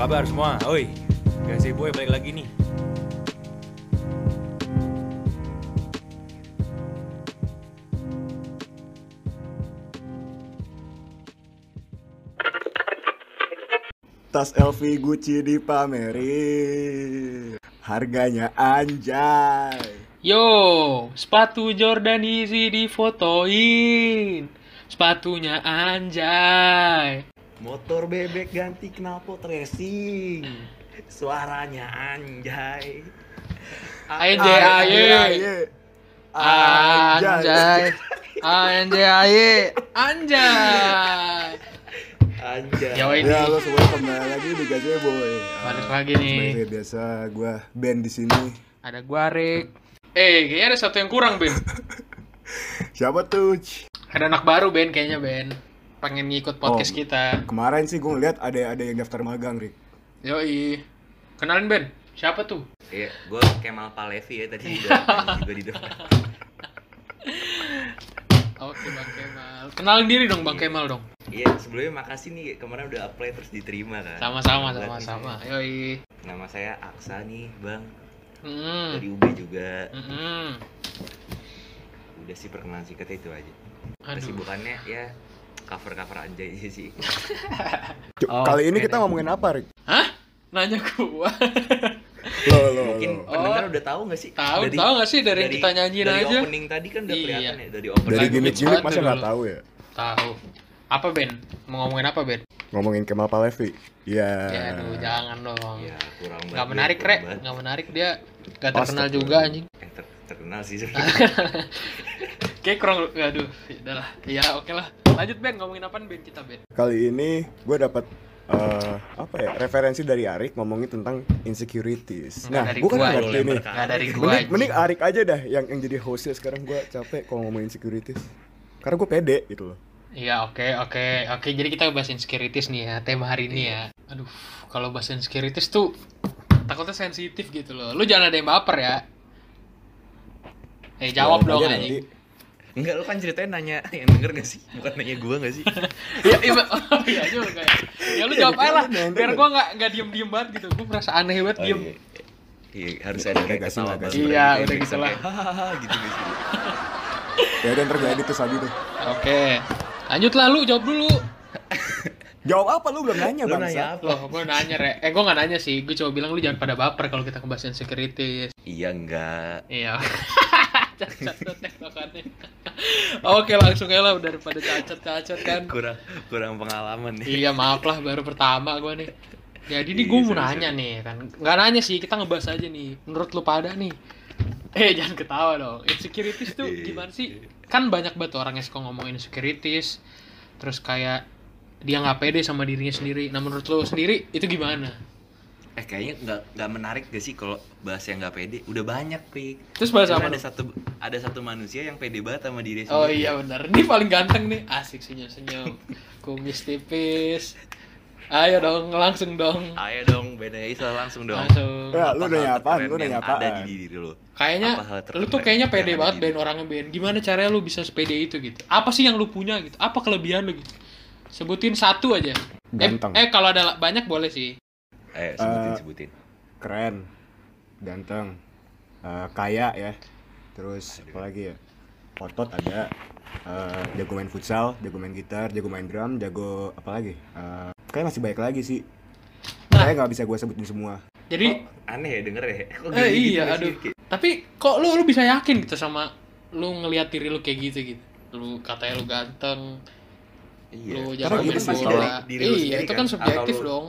kabar semua? Oi, Gazi Boy balik lagi nih. Tas LV Gucci dipamerin Harganya anjay Yo, sepatu Jordan Easy difotoin. Sepatunya anjay. Motor bebek ganti knalpot racing. Suaranya anjay. Anjay, aye. Anjay. Anjay, anjay. Anjay. Yo ini Ya lo semua kembali lagi di Gazeboy balik Ah, lagi nih. Seperti biasa gue band di sini Ada gua Rick. Eh, kayaknya ada satu yang kurang, Ben. Siapa tuh? Ada anak baru, Ben, kayaknya, Ben. Pengen ngikut podcast Oh. kita. Kemarin sih gue ngeliat ada ada yang daftar magang Rick Yoi. Kenalin, Ben. Siapa tuh? Iya, gue Kemal Palevi ya tadi juga di depan. Oke, Bang Kemal. Kenalin diri dong, Bang Kemal dong. Iya, sebelumnya makasih nih kemarin udah apply terus diterima kan. Sama-sama, sama-sama. ini. Yoi. Nama saya Aksa nih, Bang. Hmm. Dari UB juga. Mm-mm. Udah sih perkenalan singkatnya itu aja. Aduh. Kesibukannya ya cover-cover anjay aja sih. C- Oh, Kali ini kita ngomongin apa Rick? Hah? Nanya gua. Lo lo Mungkin lo pendengar udah tahu nggak sih? Oh. Tahu, tahu nggak sih dari yang kita nyanyiin dari aja? opening tadi kan udah Iya. kelihatan ya dari opening. Dari gimmick-gimmick masa Batu nggak tahu ya? Tahu. Apa, Ben? Mau ngomongin apa, Ben? Ngomongin Kemal Palevi Iya Ya, aduh, jangan dong. Ya, kurang banget, menarik, kurang Rek. Nggak menarik dia. Gak terkenal juga anjing. Eh, ter- terkenal sih sebenarnya. Kayak kurang aduh, ya udahlah. Ya, oke lah. Lanjut, Ben. Ngomongin apaan, Ben? Kita, Ben. Kali ini gue dapat eh, apa ya referensi dari Arik ngomongin tentang insecurities. Nah, dari gue kan ngerti nih. gua. Mending, mending Arik aja dah yang yang jadi hostnya sekarang gue capek kalau ngomongin insecurities. Karena gue pede gitu loh. Iya, oke, oke. Oke, jadi kita bahas insecurities nih ya, tema hari ini ya. Aduh, kalau bahas insecurities tuh takutnya sensitif gitu loh. Lu jangan ada yang baper ya. Eh, jawab Jawab dong aja anjing. Enggak, lu kan ceritanya nanya yang denger gak sih? Bukan nanya gua gak sih? Iya, iya, oh, iya juga ya. Ya lu jawab aja lah, Iya, iya, biar iya. gua nggak nggak diem-diem banget gitu. Gua merasa aneh banget Oh, diem. iya. Iya, harus ada kayak Gak sih, ketawa gak. Iya, kayak udah gitu lah. kayak, gitu gak sih? Ya gue edit tuh Sabi tuh. Oke. Lanjut lah lu jawab dulu. Jawab apa lu belum nanya Lu bang? nanya apa? Loh, gua nanya, Re. Eh, gua nggak nanya sih. Gua cuma bilang lu jangan pada baper kalau kita ngebahas insecurities. Iya enggak. Iya. cacat tektokannya. Oke langsung aja lah daripada cacat-cacat kan. Kurang kurang pengalaman nih. Iya maaf lah baru pertama gua nih. Jadi nih Iya, gue mau sorry, nanya nih kan. Nggak nanya sih kita ngebahas aja nih. Menurut lu pada nih. Eh jangan ketawa dong. Insecurities tuh Iya, gimana sih? Kan banyak banget orang yang suka ngomongin insecurities. Terus kayak dia nggak pede sama dirinya sendiri. Nah menurut lu sendiri itu gimana? Eh kayaknya nggak nggak menarik gak sih kalau bahas yang nggak pede? Udah banyak, Pik. Terus bahas apa? ada satu ada satu manusia yang pede banget sama diri Oh sendiri. iya benar. Ini paling ganteng nih. Asik senyum-senyum. Kumis tipis. Ayo dong, langsung dong. Ayo dong, beda Isa langsung dong. Langsung. Ya, lu Apa apaan? terkeren Lu nanya yang Ada di diri lu. Kayaknya Apa lu tuh kayaknya pede banget Ben orangnya Ben. Gimana caranya lu bisa sepede itu gitu? Apa sih yang lu punya gitu? Apa kelebihan lu gitu? Sebutin satu aja. Ganteng. Eh, eh kalau ada banyak boleh sih. Ayo sebutin Eh, sebutin. Keren, ganteng, eh, kaya ya. Terus apa lagi ya? Otot ada. eh, jago main futsal, jago main gitar, jago main drum, jago apa lagi? Eh, kayak masih banyak lagi sih. Nah. Kayak nggak bisa gue sebutin semua. Jadi Aneh ya denger ya. Kok eh gini gitu iya sih? aduh. Kayak- Tapi kok lu lu bisa yakin gitu sama lu ngelihat diri lu kayak gitu gitu. Lu katanya lu ganteng, Iya. lu Karena jago gitu main dari diri lu Iya, sendiri itu kan subjektif Atau lu- dong.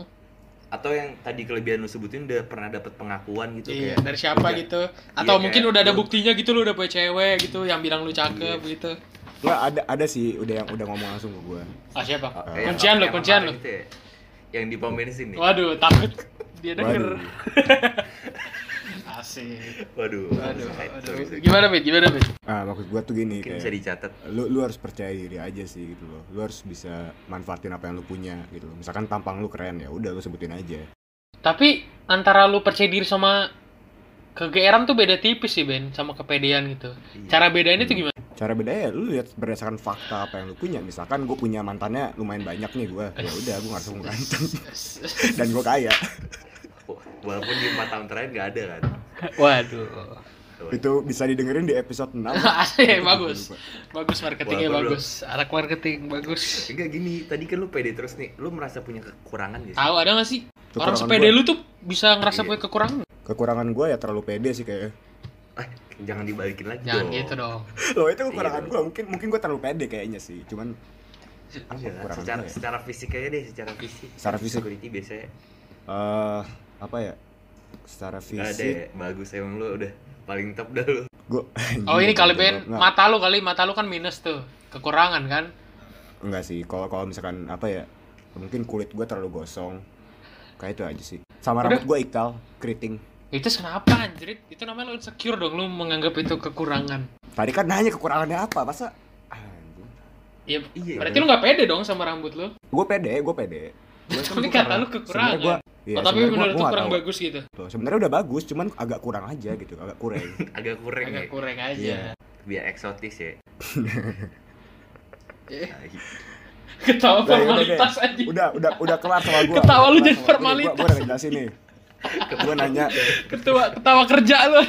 Atau yang tadi kelebihan lu sebutin udah pernah dapet pengakuan gitu Iya, kayak dari siapa udah- gitu? Atau Iya, mungkin kayak udah ada buktinya gitu lu udah punya cewek gitu yang bilang lu cakep Iya. gitu. Nggak ada ada sih udah yang udah ngomong langsung ke gue. Ah siapa? Eh, yang- kuncian lu, yang kuncian gitu ya, Yang di pom bensin nih. Waduh, takut dia denger. Asik. Waduh. Waduh, waduh. Gimana, Bet? Gimana, Bet? Ah maksud gue tuh gini Mungkin kayak. bisa dicatat. lu lu harus percaya diri aja sih gitu loh lu harus bisa manfaatin apa yang lu punya gitu loh misalkan tampang lu keren ya udah lu sebutin aja Tapi antara lu percaya diri sama kegeeran tuh beda tipis sih, Ben, sama kepedean gitu. Iya. Cara bedainnya tuh gimana? cara bedanya lu lihat berdasarkan fakta apa yang lu punya misalkan gue punya mantannya lumayan banyak nih gue ya udah gue ngerasa gue ganteng dan gue kaya Walaupun di 4 tahun terakhir nggak ada kan. Waduh. itu bisa didengerin di episode 6 Asik, bagus. Bagus marketingnya Walaupun lu- bagus. Anak marketing bagus. Enggak gini, tadi kan lu pede terus nih. Lu merasa punya kekurangan sih? Tahu ada gak sih? Orang Kekurangan sepede gua. lu tuh bisa ngerasa Iya. punya kekurangan. kekurangan gue ya terlalu pede sih kayaknya Ah, jangan dibalikin lagi Jangan dong. gitu dong. loh itu kekurangan Iya. gue mungkin mungkin gue terlalu pede kayaknya sih cuman secara, ya? secara fisik aja deh, secara fisik. Secara fisik. Security biasanya eh apa ya secara nggak ada ya. fisik Bagus emang lu udah paling top dah lu. gue Oh ini kali Ben, mata lu kali, mata lu kan minus tuh. Kekurangan kan? enggak sih kalau kalau misalkan apa ya mungkin kulit gue terlalu gosong kayak itu aja sih sama Udah. rambut gue ikal keriting Itu kenapa anjrit? Itu namanya lu insecure dong, lu menganggap itu kekurangan. tadi kan nanya kekurangannya apa masa anjing Iya, Iya, berarti lu gak pede dong sama rambut lu. gue pede gue pede Gua kan Tapi gua kata karena- lu kekurangan. gua- iya, oh, tapi gua- menurut gua lu nggak kurang tahu. bagus gitu. Tuh, sebenarnya udah bagus cuman agak kurang aja gitu agak kurang Agak kurang Agak ya. kurang aja. Iya. Biar eksotis ya. Eh, iya. Ketawa Udah, ya udah formalitas aja. udah udah udah kelar sama gue Ketawa lu jadi formalitas. gue udah ngejelasin nih gue nanya Ketawa ketawa kerja lu.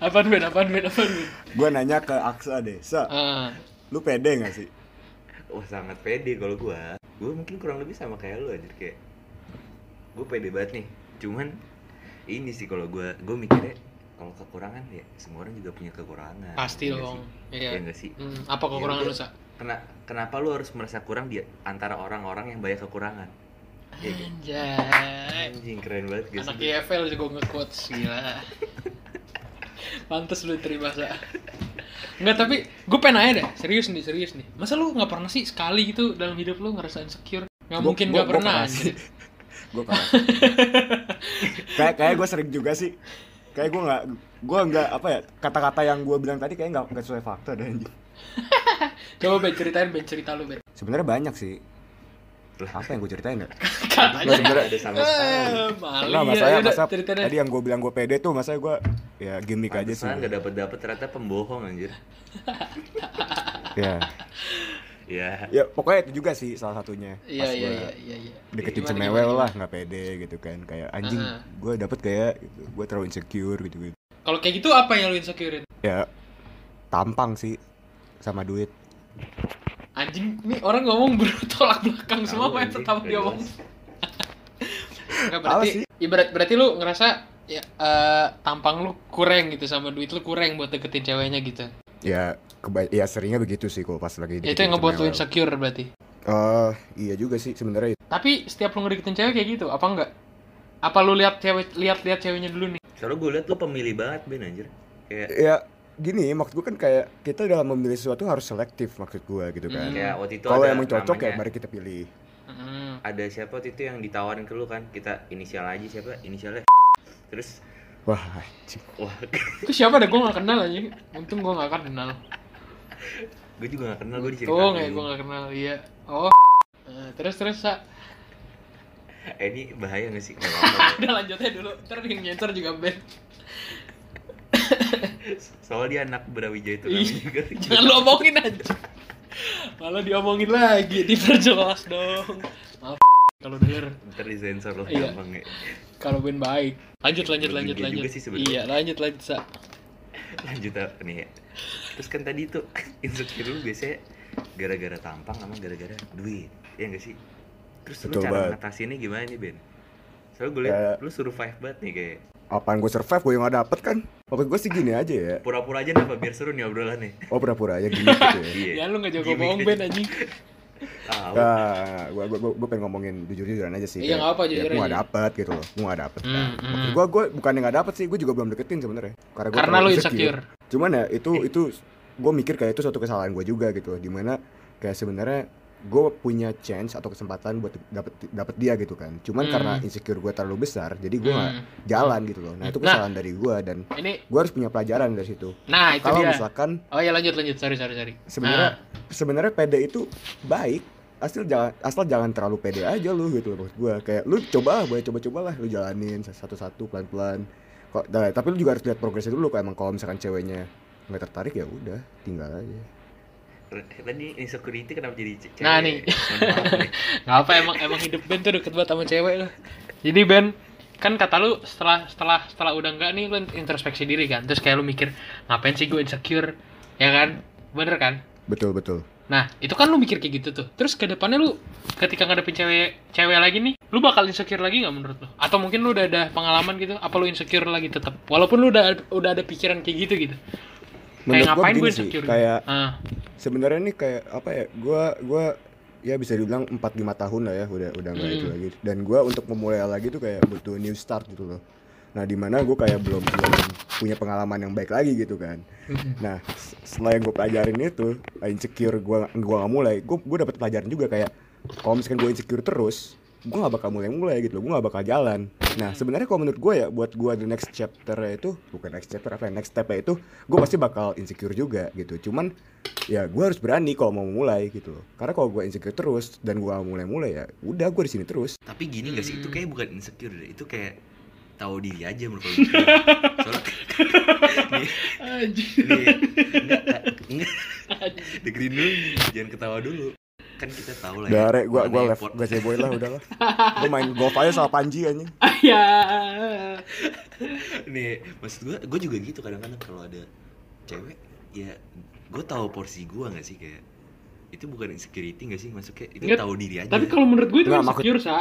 apaan Ben? Apaan Ben? Apaan Ben? gue nanya ke Aksa deh sa Ah, lu pede gak sih Wah sangat pede kalau gua. Gua mungkin kurang lebih sama kayak lu aja kayak. Gua pede banget nih. Cuman ini sih kalau gua gua mikirnya kalau kekurangan ya semua orang juga punya kekurangan. pasti Iya dong. Iya. Iya nggak sih? Hmm, apa kekurangan Ya lu. Sa? Kena, kenapa lu harus merasa kurang di antara orang-orang yang banyak kekurangan? Iya? Anjay. Anjing keren banget guys. Anak IFL juga nge-quotes gila. Pantes lu terima sa. Enggak tapi gue pengen nanya deh, serius nih, serius nih. Masa lu nggak pernah sih sekali gitu dalam hidup lu ngerasa insecure? Nggak Gua- mungkin gua- nggak pernah. gue pernah kayak kayak gue sering juga sih kayak gue nggak gue nggak apa ya kata-kata yang gue bilang tadi kayak nggak nggak sesuai fakta dan Coba Ben ceritain Ben cerita lu Ben. sebenarnya banyak sih apa yang gue ceritain ya Katanya. Nggak, sebenarnya ada sama sekali. Eh, Mali Nah, ya, masa ceritain aja. tadi yang gue bilang gue pede tuh masa gue ya gimmick aja sih nggak dapet dapet ternyata pembohong anjir. ya Ya. ya pokoknya itu juga sih salah satunya Iya iya iya iya iya. deketin gimana, lah nggak pede gitu kan kayak anjing gue dapet kayak gitu gue terlalu insecure gitu gitu Kalau kayak gitu apa yang lu insecure ya tampang sih sama duit Anjing, nih orang ngomong bertolak belakang semua apa yang pertama dia ngomong. jelas. Enggak berarti sih? ibarat berarti lu ngerasa ya eh, tampang lu kurang gitu sama duit lu kurang buat deketin ceweknya gitu. ya keba ya seringnya begitu sih kalau pas lagi Ya, itu yang ngebuat lu insecure berarti. Eh, iya juga sih sebenarnya Tapi setiap lu ngedeketin cewek kayak gitu, apa enggak? Apa lu lihat cewek lihat lihat ceweknya dulu nih? Soalnya gue liat lu pemilih banget Ben anjir. Kayak ya gini maksud gue kan kayak kita dalam memilih sesuatu harus selektif maksud gue gitu kan Hmm. waktu itu kalau ada emang cocok ya namanya- mari kita pilih Hmm. ada siapa waktu itu yang ditawarin ke lu kan kita inisial aja siapa inisialnya terus wah anjing. wah Itu siapa deh? Gue gak kenal aja. Untung gue gak kenal. gue juga gak kenal gue diceritain Oh, nggak gue gak kenal. Iya. Oh. Eh, terus terus sa. eh ini bahaya gak sih. Udah lanjut aja dulu. Ntar yang nyensor juga Ben. Soalnya dia anak Brawijaya itu namanya juga Jangan lu omongin aja. Malah diomongin lagi, diperjelas dong. Maaf kalau denger. ntar disensor loh Iya. gampang ya Kalau Ben baik. Lanjut lanjut Belum lanjut lanjut. sih sebenarnya. iya, lanjut lanjut sa. lanjut apa nih ya terus kan tadi tuh insecure lu biasanya gara-gara tampang sama gara-gara duit ya gak sih terus lu Betul cara banget. ngatasinnya gimana nih Ben soalnya gue liat Kayak- lu survive banget nih kayak apaan gue survive gue yang gak dapet kan Maksud gue sih gini aja ya pura-pura aja kenapa biar seru nih obrolannya oh pura-pura aja gini gitu ya iya Ya lu gak jago bohong aja. Ben anjing. tahu Nah, gue gue gue pengen ngomongin jujur-jujuran aja sih. Iya, nggak apa, jujur ya, gue gak aja. dapet gitu loh, gue gak dapet. Kan. hmm. Maksud gue gue bukan yang gak dapet sih, gue juga belum deketin sebenarnya. Karena gue Karena lu insecure. Cuman ya itu itu gue mikir kayak itu suatu kesalahan gue juga gitu, di mana kayak sebenarnya gue punya chance atau kesempatan buat dapet dapet dia gitu kan. Cuman Hmm. karena insecure gue terlalu besar, jadi gue Hmm. jalan gitu loh. Nah itu Nah. kesalahan dari gue dan Ini gue harus punya pelajaran dari situ. nah itu Kalau dia. misalkan Oh ya lanjut lanjut, sorry sorry sorry. sebenarnya Nah. sebenarnya pede itu baik asal jangan asal jangan terlalu pede aja lu gitu loh maksud gua kayak lu coba boleh coba-coba lah lu jalanin satu-satu pelan-pelan kok nah, tapi lu juga harus lihat progresnya dulu kok emang kalau misalkan ceweknya nggak tertarik ya udah tinggal aja Tadi insecurity kenapa jadi ce- cewek? Nah, nih. Mohon maaf nih. nggak apa emang emang hidup Ben tuh deket banget sama cewek lo jadi Ben kan kata lu setelah setelah setelah udah enggak nih lu introspeksi diri kan. Terus kayak lu mikir ngapain sih gue insecure? Ya kan? Bener kan? Betul betul. Nah itu kan lu mikir kayak gitu tuh. Terus ke depannya lu ketika ngadepin cewek cewek lagi nih lu bakal insecure lagi nggak menurut lu? Atau mungkin lu udah ada pengalaman gitu apa lu insecure lagi tetap walaupun lu udah udah ada pikiran kayak gitu gitu Menurut gua ngapain gue sih, kayak ah. sebenarnya nih kayak apa ya gua gua ya bisa dibilang 4 5 tahun lah ya udah udah nggak itu Hmm. lagi. Dan gua untuk memulai lagi tuh kayak butuh new start gitu loh. Nah di mana gue kayak belum belum punya pengalaman yang baik lagi gitu kan. Nah s- setelah yang gue pelajarin itu insecure gua gua nggak mulai gue gue dapet pelajaran juga kayak kalau misalkan gue insecure terus gue nggak bakal mulai mulai gitu loh gue nggak bakal jalan nah sebenarnya kalau menurut gue ya buat gue the next chapter itu bukan next chapter apa ya next step itu gue pasti bakal insecure juga gitu cuman ya gue harus berani kalau mau mulai gitu loh karena kalau gue insecure terus dan gue mulai mulai ya udah gue di sini terus Tapi gini gak sih? Itu Hmm. kayak bukan insecure deh. Itu kayak tahu diri aja menurut gue. Soalnya nih, nih, enggak, enggak, dengerin dulu. Jangan ketawa dulu. Kan kita tahu lah Dare gue mana gue yang left gue ceboy lah udahlah gue main golf aja sama Panji anjing ya nih maksud gue gue juga gitu kadang-kadang kalau ada cewek ya gue tahu porsi gue nggak sih kayak itu bukan insecurity nggak sih maksudnya itu Nggak, tahu diri aja Tapi kalau menurut gue itu Nggak, maksud- insecure, Sa.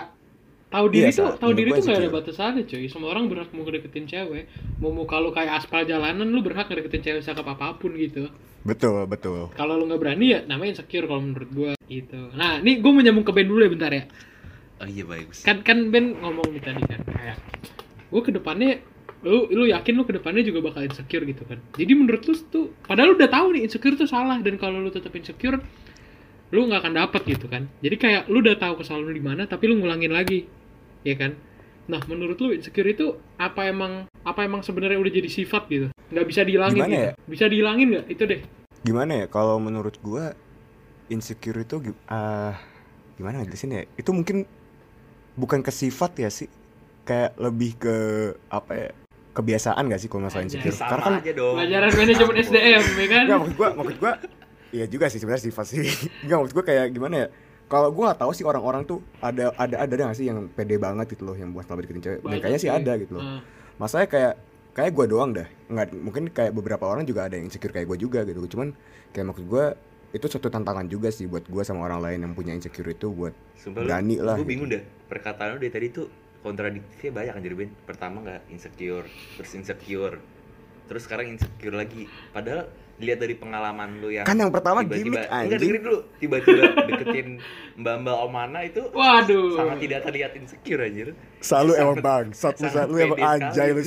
Tahu diri Iya, tuh, tahu diri tuh gak ada batasannya, cuy. Semua orang berhak mau ngedeketin cewek. Mau muka lu kayak aspal jalanan, lu berhak ngedeketin cewek cakep apa pun gitu. Betul betul Kalau lu nggak berani ya namanya insecure kalau menurut gue gitu. Nah, ini gue mau nyambung ke Ben dulu ya bentar ya. oh iya bagus Kan kan Ben ngomong nih tadi kan kayak gue ke depannya lu lu yakin lu ke depannya juga bakal insecure gitu kan. Jadi menurut lu tuh padahal lu udah tahu nih insecure tuh salah dan kalau lu tetap insecure lu nggak akan dapet gitu kan jadi kayak lu udah tahu kesalahan lu di mana tapi lu ngulangin lagi ya kan nah menurut lu insecure itu apa emang apa emang sebenarnya udah jadi sifat gitu nggak bisa dihilangin Gimana gitu. ya? bisa dihilangin nggak? Itu deh. Gimana ya? Kalau menurut gua insecure itu ah gimana ngejelasin ya? Itu mungkin bukan ke sifat ya sih. Kayak lebih ke apa ya kebiasaan gak sih kalau masalah insecure? Sama karena kan aja dong. Pelajaran manajemen. SDM ya kan? Enggak maksud gua maksud gua iya juga sih sebenarnya sifat sih. Enggak maksud gua kayak gimana ya? Kalau gua nggak tahu sih orang-orang tuh ada ada ada nggak sih yang pede banget gitu loh yang buat selalu deketin cewek? Banyak kayaknya sih. ada gitu loh. Ah. masalahnya kayak kayak gue doang dah. Nggak mungkin kayak beberapa orang juga ada yang insecure kayak gue juga gitu. Cuman kayak maksud gue itu suatu tantangan juga sih buat gue sama orang lain yang punya insecure itu buat Sumpah Berani lah gue gitu. bingung dah perkataan lu dari tadi tuh kontradiktifnya banyak anjir Ben pertama nggak insecure terus insecure. Terus sekarang insecure lagi. Padahal dilihat dari pengalaman lu yang kan yang pertama tiba-tiba enggak dengerin dulu. Tiba-tiba deketin mbak-mbak Omana itu waduh. sangat tidak terlihat insecure anjir. Selalu emang bang satu lu emang anjay lu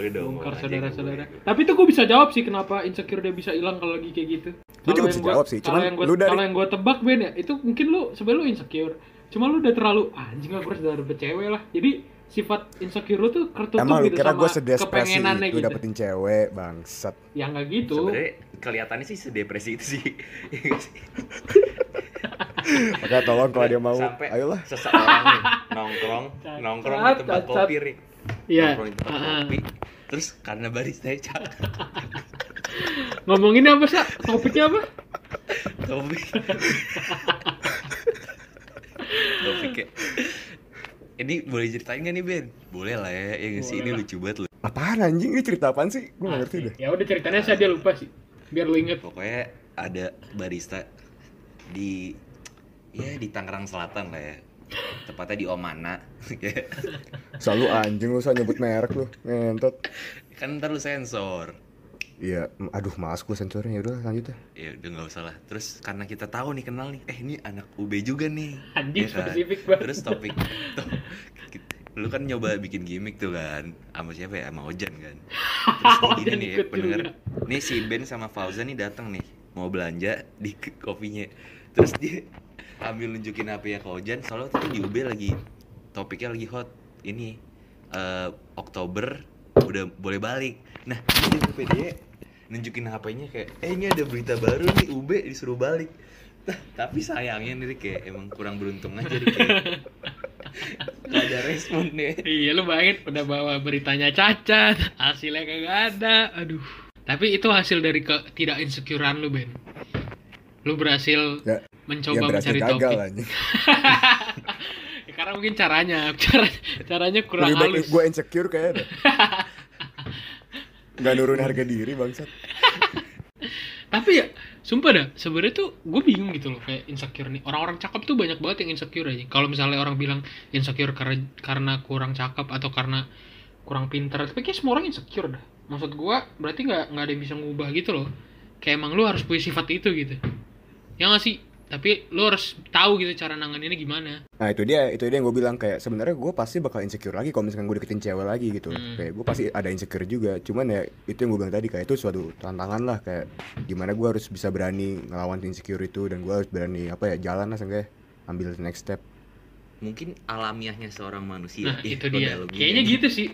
boleh dong bongkar saudara-saudara. Tapi tuh gue bisa jawab sih kenapa insecure dia bisa hilang kalau lagi kayak gitu. Gua juga Kalau bisa gua- jawab sih, kalau cuman yang gua, lu dari- kalau yang gue tebak Ben ya itu mungkin lu sebenarnya lu insecure. Cuma lu udah terlalu "Ah, anjing lah gue harus dapet cewek lah. Jadi sifat insecure lu tuh tertutup emang lu gitu kira sama gue kepengenannya lu gitu. dapetin cewek bangsat. Ya nggak gitu. Sebenarnya kelihatannya sih sedepresi itu sih. Makanya tolong kalau dia mau sampai ayolah. seseorang nih nongkrong nongkrong di tempat kopi Iya. nongkrong di tempat kopi. Terus karena barista cakep. Ngomongin apa sih topiknya apa? Topik. Topik kayak ini boleh ceritain gak nih Ben? Boleh lah ya, ya nggak sih? Ini lucu banget loh. Apaan anjing? Ini cerita apaan sih? Gue gak ngerti deh. Ya udah ceritanya saya dia lupa sih. Biar lu inget Pokoknya ada barista di ya di Tangerang Selatan lah ya Tepatnya di Omana. Selalu anjing lu sa nyebut merek lu. Ngentot. Kan ntar lu sensor. Iya aduh malas gue sensornya. Udah lanjut deh ya udah nggak usah lah. Terus karena kita tahu nih kenal nih eh ini anak UB juga nih. Anjing, Ya kan? spesifik banget. terus topik to- lu kan nyoba bikin gimmick tuh kan sama siapa ya? Sama Ojan kan. Terus gini Ojan nih ya, pendengar. nih si Ben sama Fauzan nih datang nih mau belanja di kopinya. Terus dia ambil nunjukin HP ya ke Ojan soalnya tadi di UB lagi topiknya lagi hot ini eh, Oktober udah boleh balik nah ke PD nunjukin HP-nya kayak eh ini ada berita baru nih UB disuruh balik tapi sayangnya nih kayak emang kurang beruntung aja nih kayak nggak ada respon deh Iya lu bayangin udah bawa beritanya cacat, hasilnya kagak ada. Aduh. Tapi itu hasil dari ke tidak insecurean lu, Ben. Lu berhasil Ya, mencoba yang berhasil mencari gagal topik. Ya, karena mungkin caranya, cara caranya kurang Lebih halus. gue insecure kayaknya. Gak nurun harga diri bangsat. Tapi ya, sumpah dah, sebenarnya tuh gue bingung gitu loh kayak insecure nih. Orang-orang cakep tuh banyak banget yang insecure aja. Kalau misalnya orang bilang insecure karena karena kurang cakep atau karena kurang pintar, tapi kayak semua orang insecure dah. Maksud gue berarti nggak nggak ada yang bisa ngubah gitu loh. Kayak emang lu harus punya sifat itu gitu. Ya nggak sih? Tapi lu harus tahu gitu cara nanganinnya gimana. Nah itu dia, itu dia yang gue bilang kayak sebenarnya gue pasti bakal insecure lagi kalau misalkan gue deketin cewek lagi gitu. Hmm. Kayak gue pasti ada insecure juga. Cuman ya itu yang gue bilang tadi kayak itu suatu tantangan lah kayak gimana gue harus bisa berani ngelawan insecure itu dan gue harus berani apa ya jalan lah seenggaknya ambil next step. mungkin alamiahnya seorang manusia Nah itu dia. Kayaknya aja. gitu sih.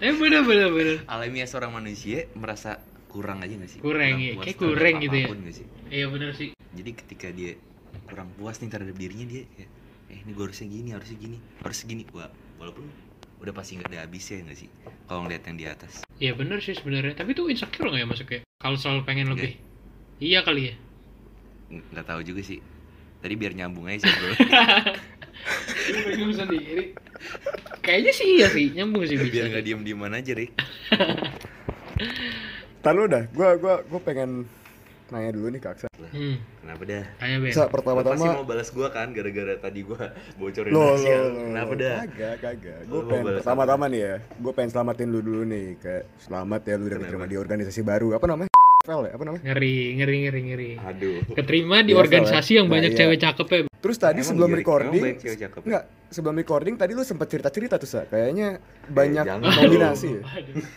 Eh bener bener bener. alamiah seorang manusia merasa kurang aja gak sih Kurang, iya. puas Kayak kurang gitu ya. nggak sih Iya bener sih. jadi ketika dia kurang puas nih terhadap dirinya dia kayak eh ini gue harusnya gini harusnya gini harus gini Wah, walaupun udah pasti nggak ada habisnya nggak sih kalau ngeliat yang di atas Iya bener sih sebenarnya. Tapi tuh insecure nggak ya masuknya? Kalau selalu pengen Nggak. lebih. Iya kali ya. Nggak tahu juga sih tadi biar nyambung aja sih bro sendiri. Kayaknya sih iya sih, nyambung sih bisa. biar nggak diem dieman aja Rick Ntar lu dah, gue gua, gua pengen nanya dulu nih ke Aksa. Hmm, kenapa dah tanya Ben. Sa, Lo pasti pertama-tama mau balas gua kan gara-gara tadi gua bocorin Lo, rahasia lo, lo. lo, kenapa dah Kagak, kagak. Gue pengen pertama-tama nih ya. Gue pengen selamatin lu dulu nih. Kayak selamat ya lu udah diterima di organisasi baru. Apa namanya? Fel ya? Apa namanya? Ngeri, ngeri, ngeri, ngeri. aduh Keterima di Biasa organisasi lah. yang Nah, banyak iya. cewek cakep ya. Terus tadi Emang sebelum iya, recording, cakep? enggak, sebelum recording tadi lu sempat cerita-cerita tuh, Sa. Kayaknya banyak jangan nominasi. ya.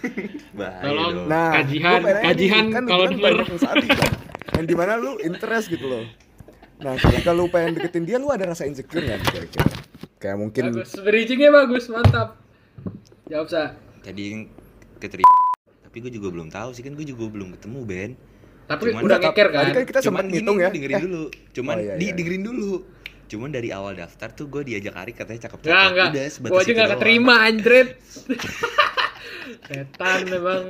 bahaya Tolong. Nah, kajihan nih, kan kalau bilang denger. yang kan. Di mana lu interest gitu loh. Nah, ketika lu pengen deketin dia, lu ada rasa insecure nggak kira-kira? Kayak mungkin Bagus, bridgingnya bagus, mantap. Jawab sa. jadi keterima tapi gue juga belum tahu sih kan gue juga belum ketemu Ben Tapi Cuman- udah ngeker kan? kan kita cuman sempat ngitung ya. dengerin Eh, dulu cuman Oh, iya, di iya. dengerin dulu cuman dari awal daftar tuh gue diajak Arik katanya cakep cakep enggak. udah sebatas Gua aja doang. keterima. Setan memang.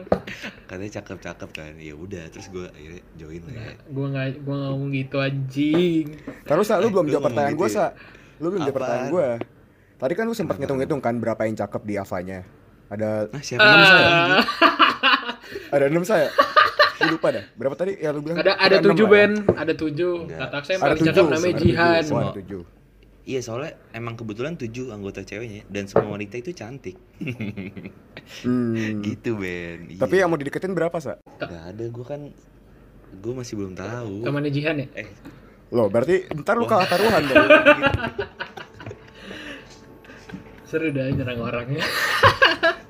katanya cakep cakep kan ya udah terus gue akhirnya join lah ya Gua enggak gua enggak ngomong gitu anjing. Terus Sa, lu belum Lu jawab ngomong pertanyaan gitu gue, ya? Sa. Lu belum jawab pertanyaan gue. Tadi kan lu sempat ngitung-ngitung kan berapa yang cakep di Avanya. Ada nah siapa Ah. Ada enam saya. Lu lupa dah. Berapa tadi? Ya lu bilang. Ada ada tujuh ya. Ben, ada tujuh. Enggak. Kata saya yang Ada paling tujuh. cakep namanya. Jihan. Oh, ada tujuh. iya soalnya emang kebetulan tujuh anggota ceweknya dan semua wanita itu cantik Hmm. gitu Ben Iya. Tapi yang mau dideketin berapa, Sa? nggak ada gue kan gue masih belum tahu Temannya Jihan ya? eh Loh, berarti ntar lu kalah taruhan dong. Seru dah nyerang orangnya.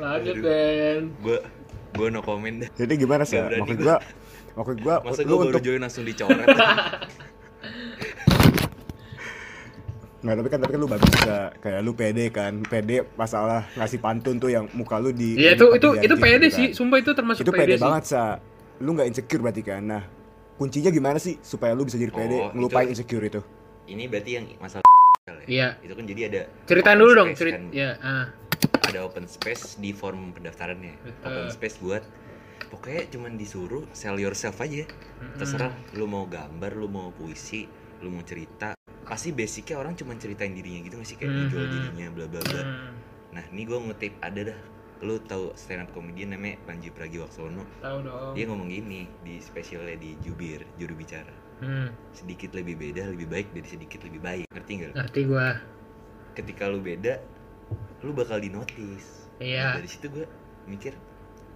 Lanjut Ben. gue gue no comment dah Jadi gimana sih? Berani Maksud gua. gua maksud gua masa lu gue baru untuk join langsung dicoret Nggak, tapi kan tapi kan lu bagus bisa kayak lu pede kan. Pede masalah ngasih pantun tuh yang muka lu di Iya itu itu itu pede gitu sih, kan. sumpah itu termasuk Itu pede sih. banget, Sa. Lu nggak insecure berarti kan. Nah, kuncinya gimana sih supaya lu bisa jadi pede Oh, ngelupain itu- insecure itu? ini berarti yang masalah ya? Iya. itu kan jadi ada Ceritain dulu dong, cerit. kan. Ya, ah. Ada open space di form pendaftarannya. Betul. open space buat pokoknya cuman disuruh sell yourself aja. Terserah lu mau gambar lu mau puisi lu mau cerita. Pasti basicnya orang cuman ceritain dirinya gitu gak sih? Kayak dijual Mhm. dirinya bla bla bla. Hmm, nah ini gue ngutip ada dah. Lu tahu stand up comedian namanya Panji Pragiwaksono? Tahu dong. dia ngomong gini di spesialnya di Jubir juru bicara. Hmm, sedikit lebih beda lebih baik dari sedikit lebih baik. Ngerti nggak ngerti gua. ketika lu beda lu bakal dinotis Iya. Nah, dari situ gue mikir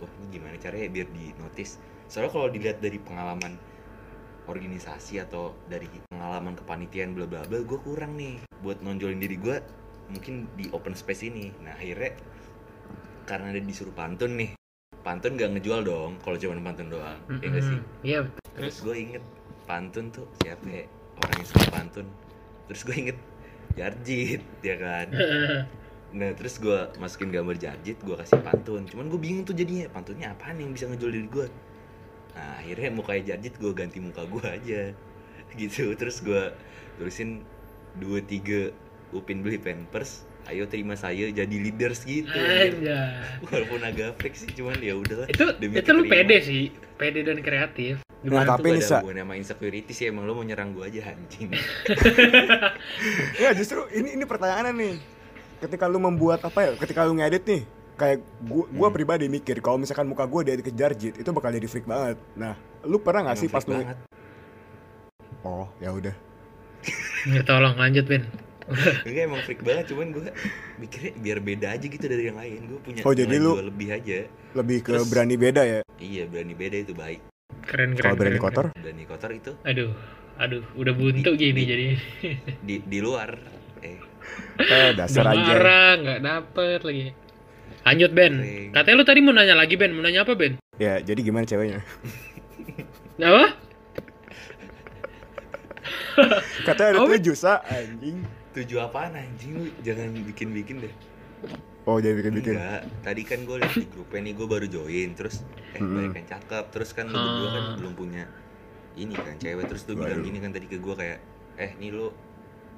wah ini gimana caranya biar dinotis soalnya kalau dilihat dari pengalaman organisasi atau dari pengalaman kepanitiaan bla bla bla gue kurang nih buat nonjolin diri gue mungkin di open space ini nah akhirnya karena ada disuruh pantun nih pantun gak ngejual dong kalau cuma pantun doang ya gak sih. Iya. betul. terus gue inget pantun tuh siapa ya orang yang suka pantun terus gue inget Jarjit ya kan nah terus gue masukin gambar Jarjit gue kasih pantun cuman gue bingung tuh jadinya pantunnya apaan yang bisa ngejual diri gue nah akhirnya mukanya Jarjit gue ganti muka gue aja gitu terus gue tulisin dua tiga Upin beli pampers ayo terima saya jadi leaders gitu Anjay. walaupun agak freak sih cuman ya udahlah Itu demi itu lu pede sih, pede dan kreatif. Nah, Itu tapi gak nih, Sa. sama insecurity sih emang lu mau nyerang gua aja anjing Ya justru ini ini pertanyaannya nih. Ketika lu membuat apa ya? Ketika lu ngedit nih, kayak gua gua Hmm. pribadi mikir kalau misalkan muka gua dia dikejar jit itu bakal jadi freak banget. Nah, lu pernah gak sih pas lu banget. Oh, ya udah. Ya tolong lanjut, Ben. Enggak emang freak banget cuman gua mikirnya biar beda aja gitu dari yang lain gua punya Oh, jadi lu- lebih aja Lebih ke Terus- berani beda ya. iya berani beda itu baik Keren keren. Kalau berani keren, kotor, berani kotor itu keren. Aduh, aduh, udah buntu Di- gini di- jadi. di di luar eh eh dasar Udah aja. marah, nggak dapet lagi. Lanjut Ben. Kering. Katanya lu tadi mau nanya lagi Ben, mau nanya apa Ben? Ya, jadi gimana ceweknya? Apa? Katanya ada Oh, tujuh sa anjing. tujuh apaan anjing lu jangan bikin-bikin deh Oh, jadi bikin-bikin. Enggak, tadi kan gue liat di grupnya nih gue baru join terus eh Mm-mm. banyak yang cakep terus kan lu berdua kan Ah. belum punya ini kan cewek terus lu bilang gini kan tadi ke gue kayak eh nih lu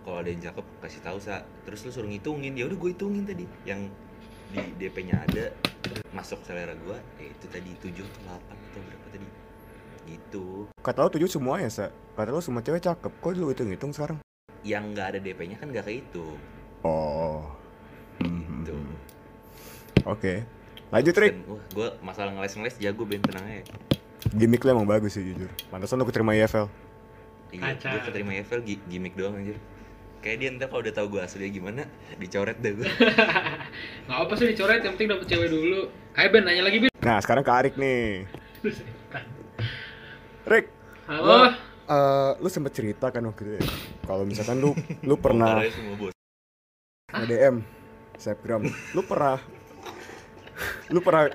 kalau ada yang cakep kasih tahu sa terus lu suruh ngitungin ya udah gue hitungin tadi yang di DP-nya ada masuk selera gue eh itu tadi tujuh atau delapan atau berapa tadi gitu Kata lu tujuh semuanya sa. Kata lu semua cewek cakep. Kok lu hitung-hitung sekarang? yang nggak ada DP-nya kan nggak kehitung Oh. Hmm, gitu hmm. Oke. Lanjut Rick. Dan, wah gue masalah ngeles-ngeles jago ben tenang aja Gimik lu emang bagus sih jujur. Pantesan lu keterima IFL. Iya, gue keterima EFL gi- gimmick doang anjir. Kayak dia ntar kalau udah tahu gue aslinya gimana, dicoret deh gue. Nggak apa sih dicoret, yang penting dapet cewek dulu. Ayo Ben, nanya lagi Ben. Nah, sekarang ke Arik nih. Rick, Halo. eh, lu sempet cerita kan waktu itu ya, kalau misalkan lu lu pernah bos. nge-DM Snapgram, lu pernah lu pernah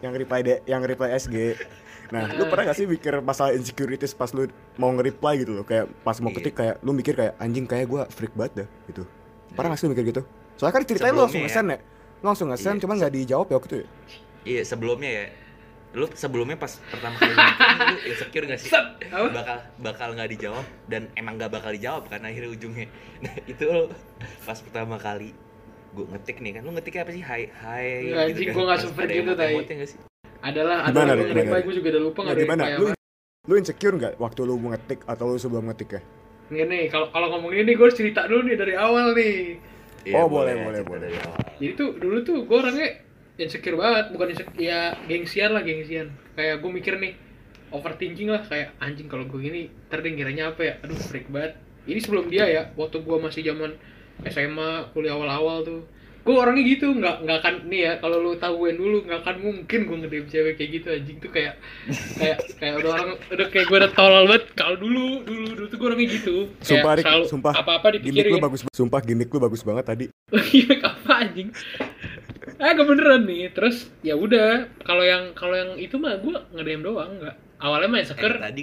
yang reply de, yang reply SG. Nah, lu pernah gak sih mikir masalah insecurities pas lu mau nge-reply gitu loh, kayak pas mau Iya. ketik kayak lu mikir kayak anjing kayak gua freak banget dah gitu. Pernah gak sih lu mikir gitu? Soalnya kan ceritanya lu langsung Sebelumnya ngesen ya. Lu langsung ngesen Iya. cuman gak dijawab ya waktu itu ya. Iya sebelumnya ya, lu sebelumnya pas pertama kali nonton, lu insecure gak sih? Bakal bakal nggak dijawab dan emang nggak bakal dijawab kan akhirnya ujungnya. Nah itu lu pas pertama kali gue ngetik nih kan, lu ngetiknya apa sih? Hai hai. Nggak, anjing, gua nggak super gitu, tai. Adalah, Gimana, adalah Rick? gue Gimana, juga udah lupa Nah, nggak gimana? Lu lu insecure nggak waktu lu mau ngetik atau lu sebelum ngetik ya? Nih nih, kalau kalau ngomongin ini gue harus cerita dulu nih dari awal nih. Iya, Oh, boleh, boleh, boleh. awal. Jadi tuh dulu tuh gue orangnya insecure banget, bukan insecure, ya gengsian lah gengsian. Kayak gue mikir nih, overthinking lah kayak anjing kalau gue gini, ntar dia ngiranya apa ya? Aduh freak banget. Ini sebelum dia ya, waktu gue masih zaman SMA, kuliah awal-awal tuh. Gue orangnya gitu, nggak nggak akan nih ya kalau lu tahuin dulu nggak akan mungkin gue ngedem cewek kayak gitu anjing. Tuh kayak kayak kayak udah orang udah kayak gue udah tolol banget. Kalau dulu dulu dulu tuh gue orangnya gitu. Kayak Sumpah Rick, selalu sumpah. apa-apa Gimik lu dipikirin bagus sumpah gimik lu bagus banget tadi. gimmick apa anjing? Ah gak beneran nih. Terus ya udah kalau yang kalau yang itu mah gue ngedem doang nggak. Awalnya mah Eh, seker tadi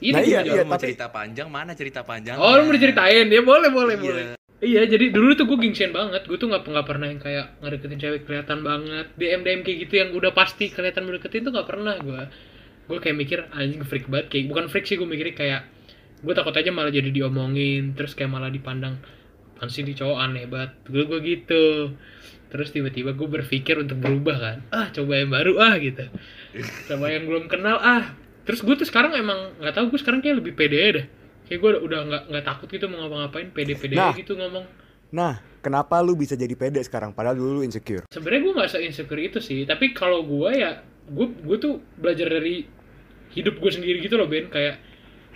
ini Nah, gua iya, iya, mau tapi- cerita panjang mana cerita panjang? oh lu mau diceritain? Ya boleh boleh Iya. boleh iya jadi dulu tuh gue gengsian banget. Gue tuh nggak nggak pernah yang kayak ngedeketin cewek kelihatan banget. Dm dm kayak gitu yang udah pasti kelihatan mendeketin tuh nggak pernah gue gue kayak mikir anjing freak banget. Kayak bukan freak sih gue mikirnya kayak gue takut aja malah jadi diomongin terus kayak malah dipandang sih di cowok aneh banget. Gue gue gitu. Terus tiba-tiba gue berpikir untuk berubah kan. Ah coba yang baru ah gitu. Sama yang belum kenal ah. Terus gue tuh sekarang emang nggak tahu gue sekarang kayak lebih pede deh kayak gue udah nggak nggak takut gitu mau ngapa-ngapain pede-pede Nah. gitu ngomong. Nah, kenapa lu bisa jadi pede sekarang padahal dulu lu insecure? sebenarnya gue nggak se insecure itu sih tapi kalau gue ya gue gue tuh belajar dari hidup gue sendiri gitu loh Ben. Kayak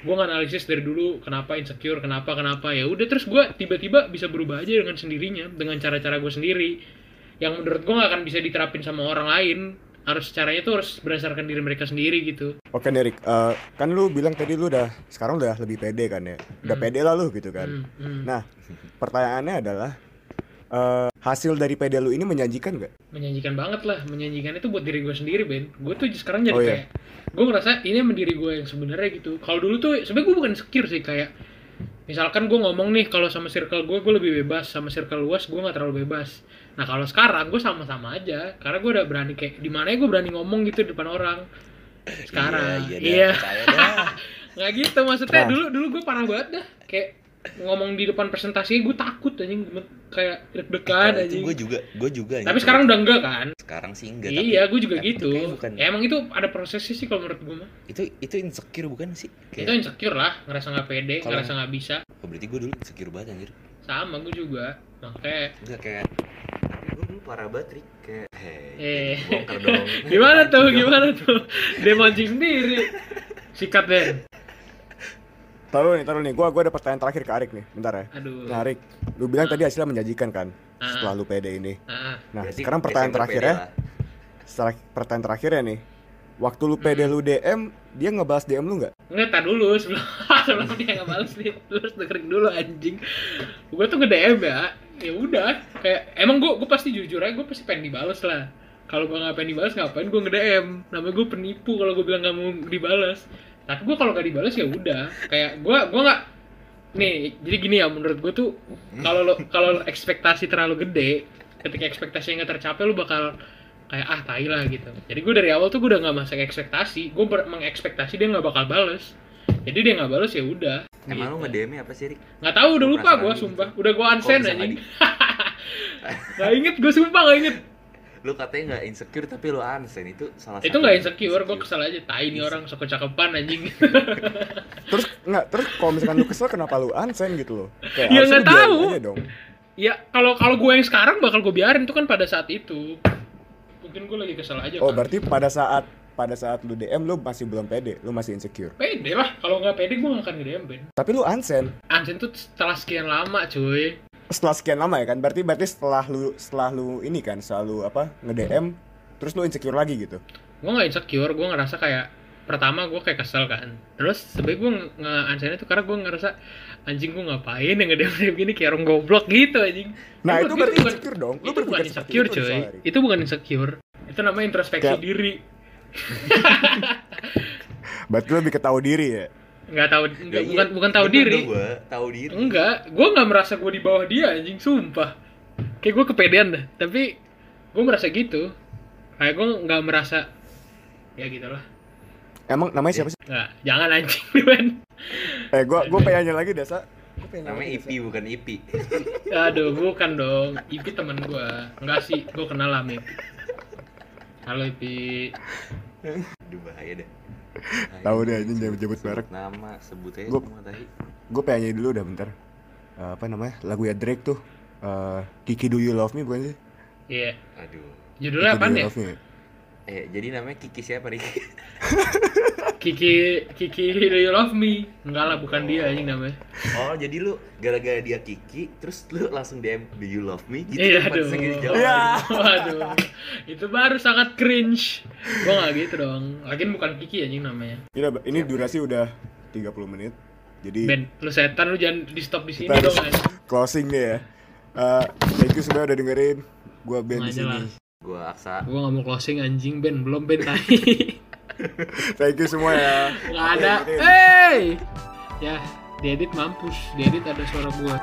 gue nganalisis dari dulu kenapa insecure kenapa kenapa. Ya udah terus gue tiba-tiba bisa berubah aja dengan sendirinya dengan cara-cara gue sendiri. Yang menurut gue nggak akan bisa diterapin sama orang lain harus caranya tuh harus berdasarkan diri mereka sendiri gitu Oke Derek, eh, kan lu bilang tadi lu udah sekarang udah lebih pede kan ya? Udah Hmm. pede lah lu gitu kan. Hmm, hmm. Nah, pertanyaannya adalah eh, hasil dari pede lu ini menjanjikan nggak? menyanyikan banget lah menyanyikan itu buat diri gue sendiri Ben gue tuh sekarang jadi Oh, iya. kayak gue ngerasa ini emang diri gue yang sebenarnya gitu kalau dulu tuh sebenarnya gue bukan insecure sih kayak misalkan gue ngomong nih kalau sama circle gue gue lebih bebas sama circle luas gue nggak terlalu bebas nah kalau sekarang gue sama-sama aja karena gue udah berani kayak di mana gue berani ngomong gitu di depan orang sekarang Iya, iya, iya nggak gitu maksudnya Nah. dulu dulu gue parah banget dah kayak ngomong di depan presentasi gue takut anjing kayak deg-degan itu anjing. gue juga gue juga Tapi sekarang udah enggak kan? sekarang sih enggak iya, gue juga itu gitu. bukan Ya, emang itu ada prosesnya sih kalau menurut gue mah. itu itu insecure bukan sih Itu kayak insecure lah, ngerasa nggak pede, Kalau- ngerasa nggak bisa. oh, berarti gue dulu insecure banget anjir Sama gue juga. Makanya enggak kayak parah banget kayak hei Eh. bongkar dong gimana tuh? Gimana tuh? Dia mancing sendiri. Sikat Den. Taruh nih, taruh nih. Gua gua ada pertanyaan terakhir ke Arik nih. Bentar ya. Aduh. Nah, Arik, lu bilang tadi hasilnya menjanjikan kan? Ah. Setelah lu pede ini. Ah, Nah, Berarti sekarang pertanyaan terakhir ya. lah. Setelah pertanyaan terakhirnya nih. Waktu lu pede lu DM, dia ngebahas DM lu nggak? Nggak, tar dulu sebelum sebelum dia nggak balas nih. Lu harus dengerin dulu anjing. Gue tuh nge DM ya. Ya udah, kayak emang gue gue pasti jujur aja gue pasti pengen dibales lah. Kalau gue nggak pengen dibales ngapain gue nge DM? Namanya gue penipu kalau gue bilang nggak mau dibales. Tapi gue kalau nggak dibales ya udah. Kayak gue gue nggak nih jadi gini ya menurut gue tuh kalau lo kalau ekspektasi terlalu gede ketika ekspektasi nggak tercapai lu bakal kayak ah tai lah gitu. Jadi gue dari awal tuh gue udah nggak masuk ekspektasi. Gue ber- mengekspektasi dia nggak bakal bales. Jadi dia nggak bales ya udah. Emang lu Gitu. nge DM apa sih Rik? Nggak tahu udah lupa gue gitu. sumpah. udah gue unsend anjing. nggak inget gue sumpah nggak inget. Lu katanya nggak insecure tapi lu unsend itu salah itu nggak insecure gue kesel aja. Tai nih orang sok kecakepan anjing. Terus nggak, terus kalau misalkan lu kesel kenapa lu unsend gitu loh? Kayak Ya, nggak lu tahu. aja dong. ya kalau kalau gue yang sekarang bakal gue biarin itu kan pada saat itu mungkin gue lagi kesel aja Oh, kan. berarti pada saat pada saat lu DM lu masih belum pede, lu masih insecure. pede lah. Kalau nggak pede gue nggak akan nge-DM Ben. Tapi lu unsend Anjing tuh setelah sekian lama cuy. Setelah sekian lama ya kan? Berarti berarti setelah lu setelah lu ini kan selalu apa nge-DM terus lu insecure lagi gitu. gue nggak insecure gue ngerasa kayak pertama gue kayak kesel kan. Terus sebenernya gue nge itu karena gue ngerasa anjing gue ngapain yang ngedem DM gini? Kayak orang goblok gitu anjing. Nah, Itu itu berarti insecure dong. Lu itu bukan insecure cuy. itu bukan insecure itu namanya introspeksi Kayak- diri. Berarti lebih ketahui diri ya. nggak tahu Ya, nggak, iya. bukan bukan tahu diri. gua, tahu diri. Enggak gue nggak merasa gue di bawah dia anjing. Sumpah. Kayak gue kepedean dah. Tapi gue merasa gitu. Kayak gue nggak merasa ya gitulah Emang namanya siapa sih? nggak. Jangan anjing Ben Eh, gua gua pengen nanya lagi pengen nanya namanya Ipi bukan Ipi. Aduh, bukan dong. Ipi teman gua. Enggak sih, gua kenal lah Ipi. Halo Ipi. Aduh bahaya deh Tahu deh, anjing, jangan sebut merek. nama sebut aja Gua- semua tadi Gue pengen nyanyi dulu udah bentar. Eh, apa namanya? Lagu ya Drake tuh. Eh, Kiki Do You Love Me bukan sih? Iya. aduh Judulnya apa ya? Love Me. Eh jadi namanya Kiki siapa Rik Kiki Kiki Do You Love Me. Enggak lah, bukan dia anjing namanya. oh jadi lu gara-gara dia Kiki terus lu langsung DM Do you love me gitu Iya, kan aduh. gitu. Iya. Waduh. Itu baru sangat cringe. Gua nggak gitu dong. Lagian bukan Kiki anjing namanya. Ini, ini durasi udah 30 menit. Jadi Ben, lu setan lu jangan di stop di sini dong closing deh ya. Eh, thank you semua udah dengerin. Gua Ben di sini. Gua aksa Gua nggak mau closing anjing Ben, belum Ben tadi. Thank you semua ya. Nggak ada. Hey! Ya, diedit mampus. Diedit ada suara gua.